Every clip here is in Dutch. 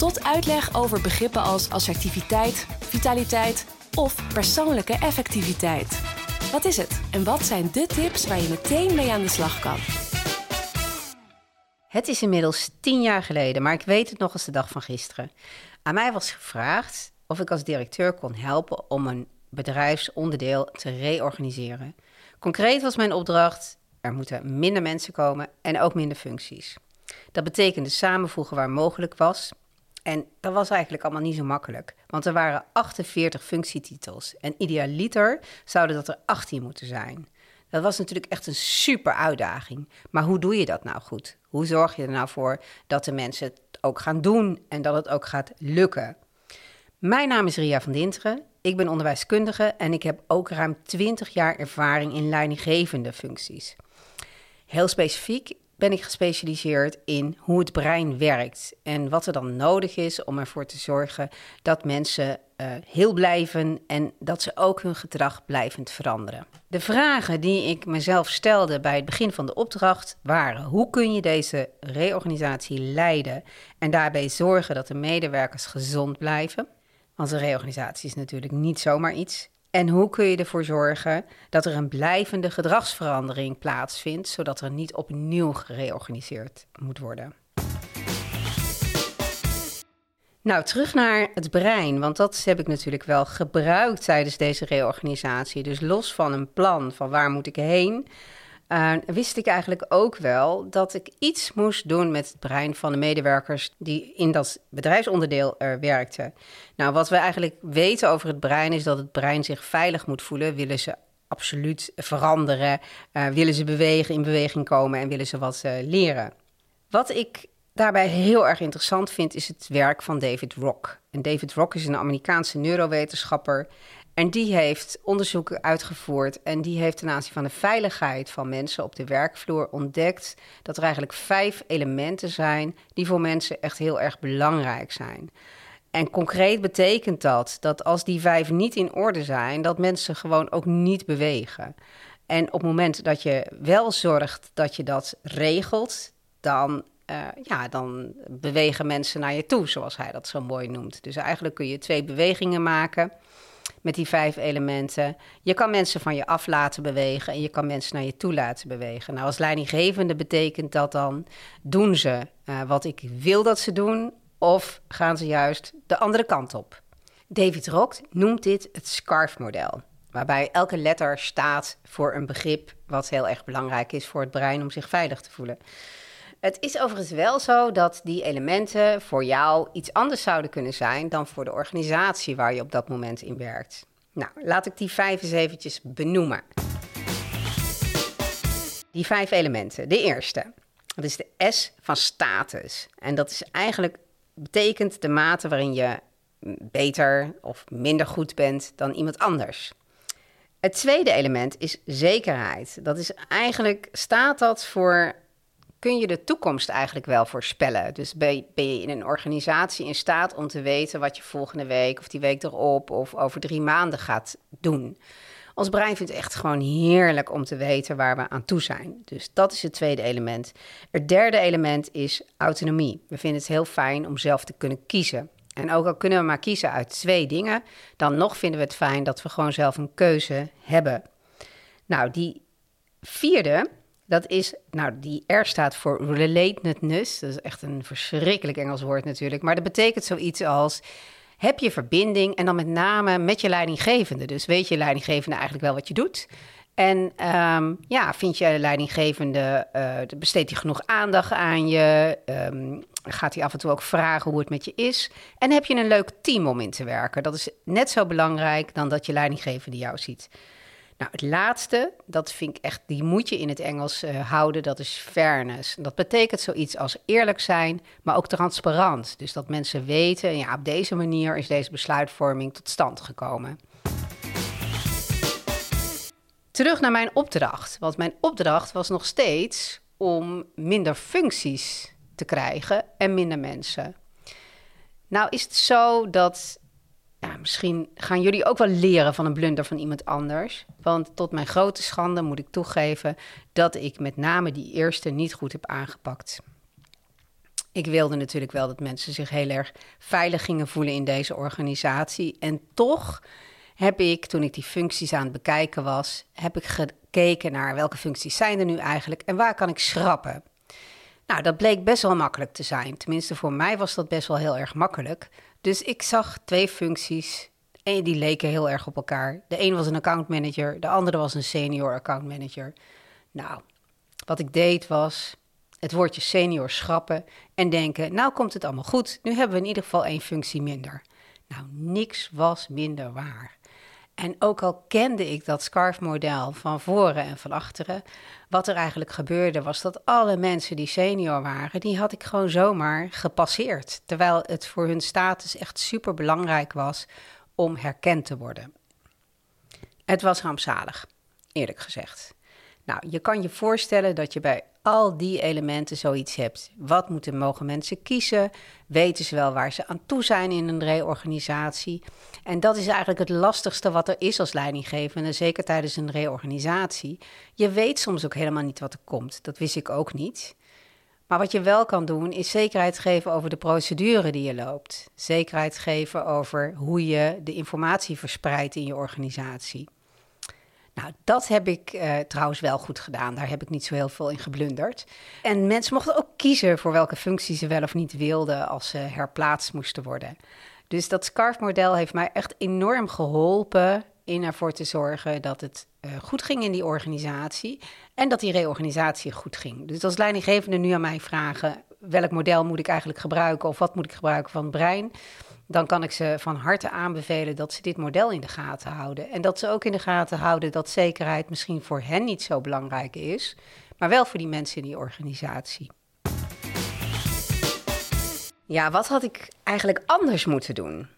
tot uitleg over begrippen als assertiviteit, vitaliteit of persoonlijke effectiviteit. Wat is het en wat zijn de tips waar je meteen mee aan de slag kan? Het is inmiddels tien jaar geleden, maar ik weet het nog als de dag van gisteren. Aan mij was gevraagd of ik als directeur kon helpen om een bedrijfsonderdeel te reorganiseren. Concreet was mijn opdracht: er moeten minder mensen komen en ook minder functies. Dat betekende samenvoegen waar mogelijk was. En dat was eigenlijk allemaal niet zo makkelijk, want er waren 48 functietitels en idealiter zouden dat er 18 moeten zijn. Dat was natuurlijk echt een super uitdaging. Maar hoe doe je dat nou goed? Hoe zorg je er nou voor dat de mensen het ook gaan doen en dat het ook gaat lukken? Mijn naam is Ria van Dinteren. Ik ben onderwijskundige en ik heb ook ruim 20 jaar ervaring in leidinggevende functies. Heel specifiek ben ik gespecialiseerd in hoe het brein werkt en wat er dan nodig is om ervoor te zorgen dat mensen uh, heel blijven en dat ze ook hun gedrag blijvend veranderen. De vragen die ik mezelf stelde bij het begin van de opdracht waren: hoe kun je deze reorganisatie leiden en daarbij zorgen dat de medewerkers gezond blijven? Want een reorganisatie is natuurlijk niet zomaar iets. En hoe kun je ervoor zorgen dat er een blijvende gedragsverandering plaatsvindt, zodat er niet opnieuw gereorganiseerd moet worden? Nou, terug naar het brein, want dat heb ik natuurlijk wel gebruikt tijdens deze reorganisatie. Dus los van een plan van waar moet ik heen, uh, wist ik eigenlijk ook wel dat ik iets moest doen met het brein van de medewerkers die in dat bedrijfsonderdeel er werkten. Nou, wat we eigenlijk weten over het brein is dat het brein zich veilig moet voelen. Willen ze absoluut veranderen, uh, willen ze bewegen, in beweging komen en willen ze wat uh, leren. Wat ik daarbij heel erg interessant vind, is het werk van David Rock. En David Rock is een Amerikaanse neurowetenschapper. En die heeft onderzoeken uitgevoerd en die heeft ten aanzien van de veiligheid van mensen op de werkvloer ontdekt dat er eigenlijk vijf elementen zijn die voor mensen echt heel erg belangrijk zijn. En concreet betekent dat dat als die vijf niet in orde zijn, dat mensen gewoon ook niet bewegen. En op het moment dat je wel zorgt dat je dat regelt, dan uh, ja, dan bewegen mensen naar je toe, zoals hij dat zo mooi noemt. Dus eigenlijk kun je twee bewegingen maken met die vijf elementen. Je kan mensen van je af laten bewegen en je kan mensen naar je toe laten bewegen. Nou, als leidinggevende betekent dat dan, doen ze uh, wat ik wil dat ze doen of gaan ze juist de andere kant op? David Rock noemt dit het SCARF-model, waarbij elke letter staat voor een begrip wat heel erg belangrijk is voor het brein om zich veilig te voelen. Het is overigens wel zo dat die elementen voor jou iets anders zouden kunnen zijn dan voor de organisatie waar je op dat moment in werkt. Nou, laat ik die vijf eens eventjes benoemen. Die vijf elementen. De eerste, dat is de S van status. En dat is eigenlijk, betekent de mate waarin je beter of minder goed bent dan iemand anders. Het tweede element is zekerheid. Dat is eigenlijk, staat dat voor kun je de toekomst eigenlijk wel voorspellen. Dus ben je, ben je, in een organisatie in staat om te weten wat je volgende week of die week erop of over drie maanden gaat doen. Ons brein vindt het echt gewoon heerlijk om te weten waar we aan toe zijn. Dus dat is het tweede element. Het derde element is autonomie. We vinden het heel fijn om zelf te kunnen kiezen. En ook al kunnen we maar kiezen uit twee dingen, dan nog vinden we het fijn dat we gewoon zelf een keuze hebben. Nou, die vierde, dat is, nou, die R staat voor relatedness. Dat is echt een verschrikkelijk Engels woord natuurlijk. Maar dat betekent zoiets als heb je verbinding en dan met name met je leidinggevende. Dus weet je leidinggevende eigenlijk wel wat je doet. En um, ja, vind je leidinggevende, uh, besteedt hij genoeg aandacht aan je? Um, gaat hij af en toe ook vragen hoe het met je is? En heb je een leuk team om in te werken? Dat is net zo belangrijk dan dat je leidinggevende jou ziet. Nou, het laatste, dat vind ik echt, die moet je in het Engels uh, houden, dat is fairness. Dat betekent zoiets als eerlijk zijn, maar ook transparant. Dus dat mensen weten, ja, op deze manier is deze besluitvorming tot stand gekomen. Terug naar mijn opdracht, want mijn opdracht was nog steeds om minder functies te krijgen en minder mensen. Nou is het zo dat ja, misschien gaan jullie ook wel leren van een blunder van iemand anders. Want tot mijn grote schande moet ik toegeven dat ik met name die eerste niet goed heb aangepakt. Ik wilde natuurlijk wel dat mensen zich heel erg veilig gingen voelen in deze organisatie. En toch heb ik, toen ik die functies aan het bekijken was, heb ik gekeken naar welke functies zijn er nu eigenlijk en waar kan ik schrappen. Nou, dat bleek best wel makkelijk te zijn. Tenminste, voor mij was dat best wel heel erg makkelijk. Dus ik zag twee functies en die leken heel erg op elkaar. De een was een account manager, de andere was een senior account manager. Nou, wat ik deed was het woordje senior schrappen en denken: nou komt het allemaal goed. Nu hebben we in ieder geval één functie minder. Nou, niks was minder waar. En ook al kende ik dat SCARF-model van voren en van achteren, wat er eigenlijk gebeurde was dat alle mensen die senior waren, die had ik gewoon zomaar gepasseerd. Terwijl het voor hun status echt super belangrijk was om herkend te worden. Het was rampzalig, eerlijk gezegd. Nou, je kan je voorstellen dat je bij al die elementen zoiets hebt. Wat moeten mogen mensen kiezen? Weten ze wel waar ze aan toe zijn in een reorganisatie? En dat is eigenlijk het lastigste wat er is als leidinggevende, zeker tijdens een reorganisatie. Je weet soms ook helemaal niet wat er komt. Dat wist ik ook niet. Maar wat je wel kan doen, is zekerheid geven over de procedure die je loopt. Zekerheid geven over hoe je de informatie verspreidt in je organisatie. Nou, dat heb ik uh, trouwens wel goed gedaan. Daar heb ik niet zo heel veel in geblunderd. En mensen mochten ook kiezen voor welke functie ze wel of niet wilden als ze herplaatst moesten worden. Dus dat SCARF-model heeft mij echt enorm geholpen in ervoor te zorgen dat het uh, goed ging in die organisatie en dat die reorganisatie goed ging. Dus als leidinggevende nu aan mij vragen welk model moet ik eigenlijk gebruiken of wat moet ik gebruiken van het brein, dan kan ik ze van harte aanbevelen dat ze dit model in de gaten houden. En dat ze ook in de gaten houden dat zekerheid misschien voor hen niet zo belangrijk is, maar wel voor die mensen in die organisatie. Ja, wat had ik eigenlijk anders moeten doen?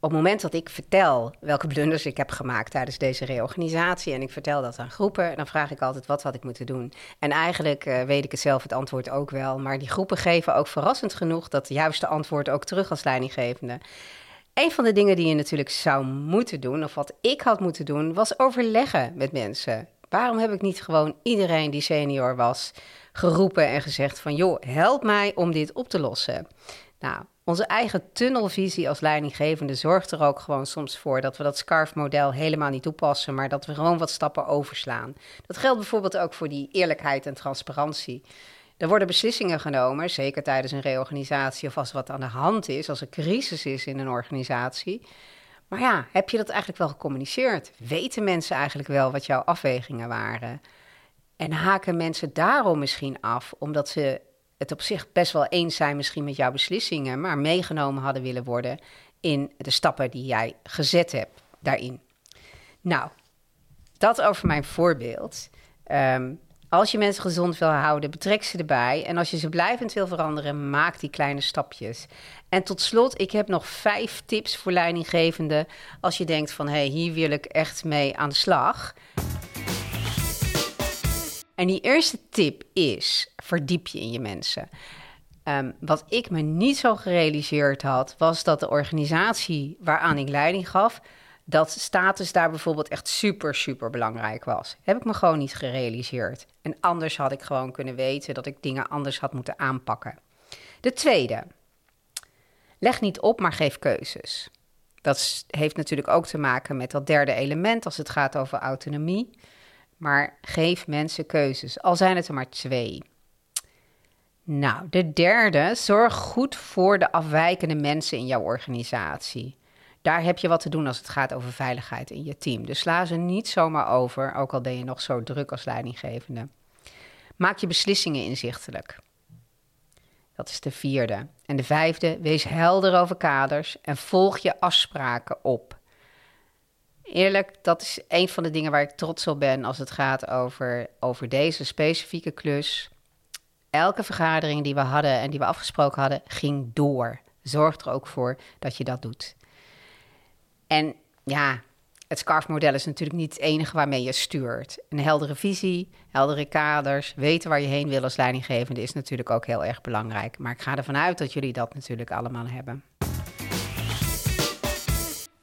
Op het moment dat ik vertel welke blunders ik heb gemaakt tijdens deze reorganisatie en ik vertel dat aan groepen, dan vraag ik altijd wat had ik moeten doen. En eigenlijk uh, weet ik het zelf het antwoord ook wel, maar die groepen geven ook verrassend genoeg dat juiste antwoord ook terug als leidinggevende. Een van de dingen die je natuurlijk zou moeten doen, of wat ik had moeten doen, was overleggen met mensen. Waarom heb ik niet gewoon iedereen die senior was geroepen en gezegd van joh, help mij om dit op te lossen? Nou, onze eigen tunnelvisie als leidinggevende zorgt er ook gewoon soms voor dat we dat SCARF-model helemaal niet toepassen, maar dat we gewoon wat stappen overslaan. Dat geldt bijvoorbeeld ook voor die eerlijkheid en transparantie. Er worden beslissingen genomen, zeker tijdens een reorganisatie of als wat aan de hand is, als er crisis is in een organisatie. Maar ja, heb je dat eigenlijk wel gecommuniceerd? Weten mensen eigenlijk wel wat jouw afwegingen waren? En haken mensen daarom misschien af, omdat ze het op zich best wel eens zijn misschien met jouw beslissingen, maar meegenomen hadden willen worden in de stappen die jij gezet hebt daarin. Nou, dat over mijn voorbeeld. Ehm, als je mensen gezond wil houden, betrek ze erbij. En als je ze blijvend wil veranderen, maak die kleine stapjes. En tot slot, ik heb nog vijf tips voor leidinggevenden. Als je denkt van, hé, hey, hier wil ik echt mee aan de slag. En die eerste tip is: verdiep je in je mensen. Um, wat ik me niet zo gerealiseerd had, was dat de organisatie waaraan ik leiding gaf, dat status daar bijvoorbeeld echt super, super belangrijk was. Heb ik me gewoon niet gerealiseerd. En anders had ik gewoon kunnen weten dat ik dingen anders had moeten aanpakken. De tweede, leg niet op, maar geef keuzes. Dat heeft natuurlijk ook te maken met dat derde element als het gaat over autonomie. Maar geef mensen keuzes, al zijn het er maar twee. Nou, de derde, zorg goed voor de afwijkende mensen in jouw organisatie. Daar heb je wat te doen als het gaat over veiligheid in je team. Dus sla ze niet zomaar over, ook al ben je nog zo druk als leidinggevende. Maak je beslissingen inzichtelijk. Dat is de vierde. En de vijfde, wees helder over kaders en volg je afspraken op Eerlijk, dat is een van de dingen waar ik trots op ben als het gaat over, over deze specifieke klus. Elke vergadering die we hadden en die we afgesproken hadden, ging door. Zorg er ook voor dat je dat doet. En ja, het SCARF-model is natuurlijk niet het enige waarmee je stuurt. Een heldere visie, heldere kaders, weten waar je heen wil als leidinggevende is natuurlijk ook heel erg belangrijk. Maar ik ga ervan uit dat jullie dat natuurlijk allemaal hebben.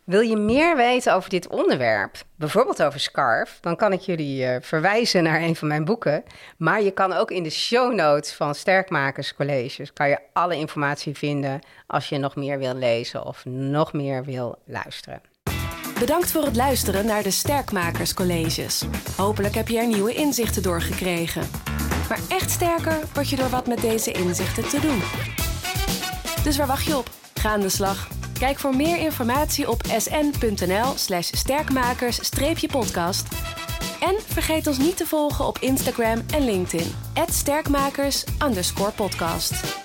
Wil je meer weten over dit onderwerp, bijvoorbeeld over SCARF, dan kan ik jullie uh, verwijzen naar een van mijn boeken. Maar je kan ook in de show notes van Sterkmakerscolleges kan je alle informatie vinden als je nog meer wil lezen of nog meer wil luisteren. Bedankt voor het luisteren naar de Sterkmakerscolleges. Hopelijk heb je er nieuwe inzichten door gekregen. Maar echt sterker word je door wat met deze inzichten te doen. Dus waar wacht je op? Ga aan de slag. Kijk voor meer informatie op sn.nl/slash sterkmakers-podcast. En vergeet ons niet te volgen op Instagram en LinkedIn. @sterkmakers_podcast.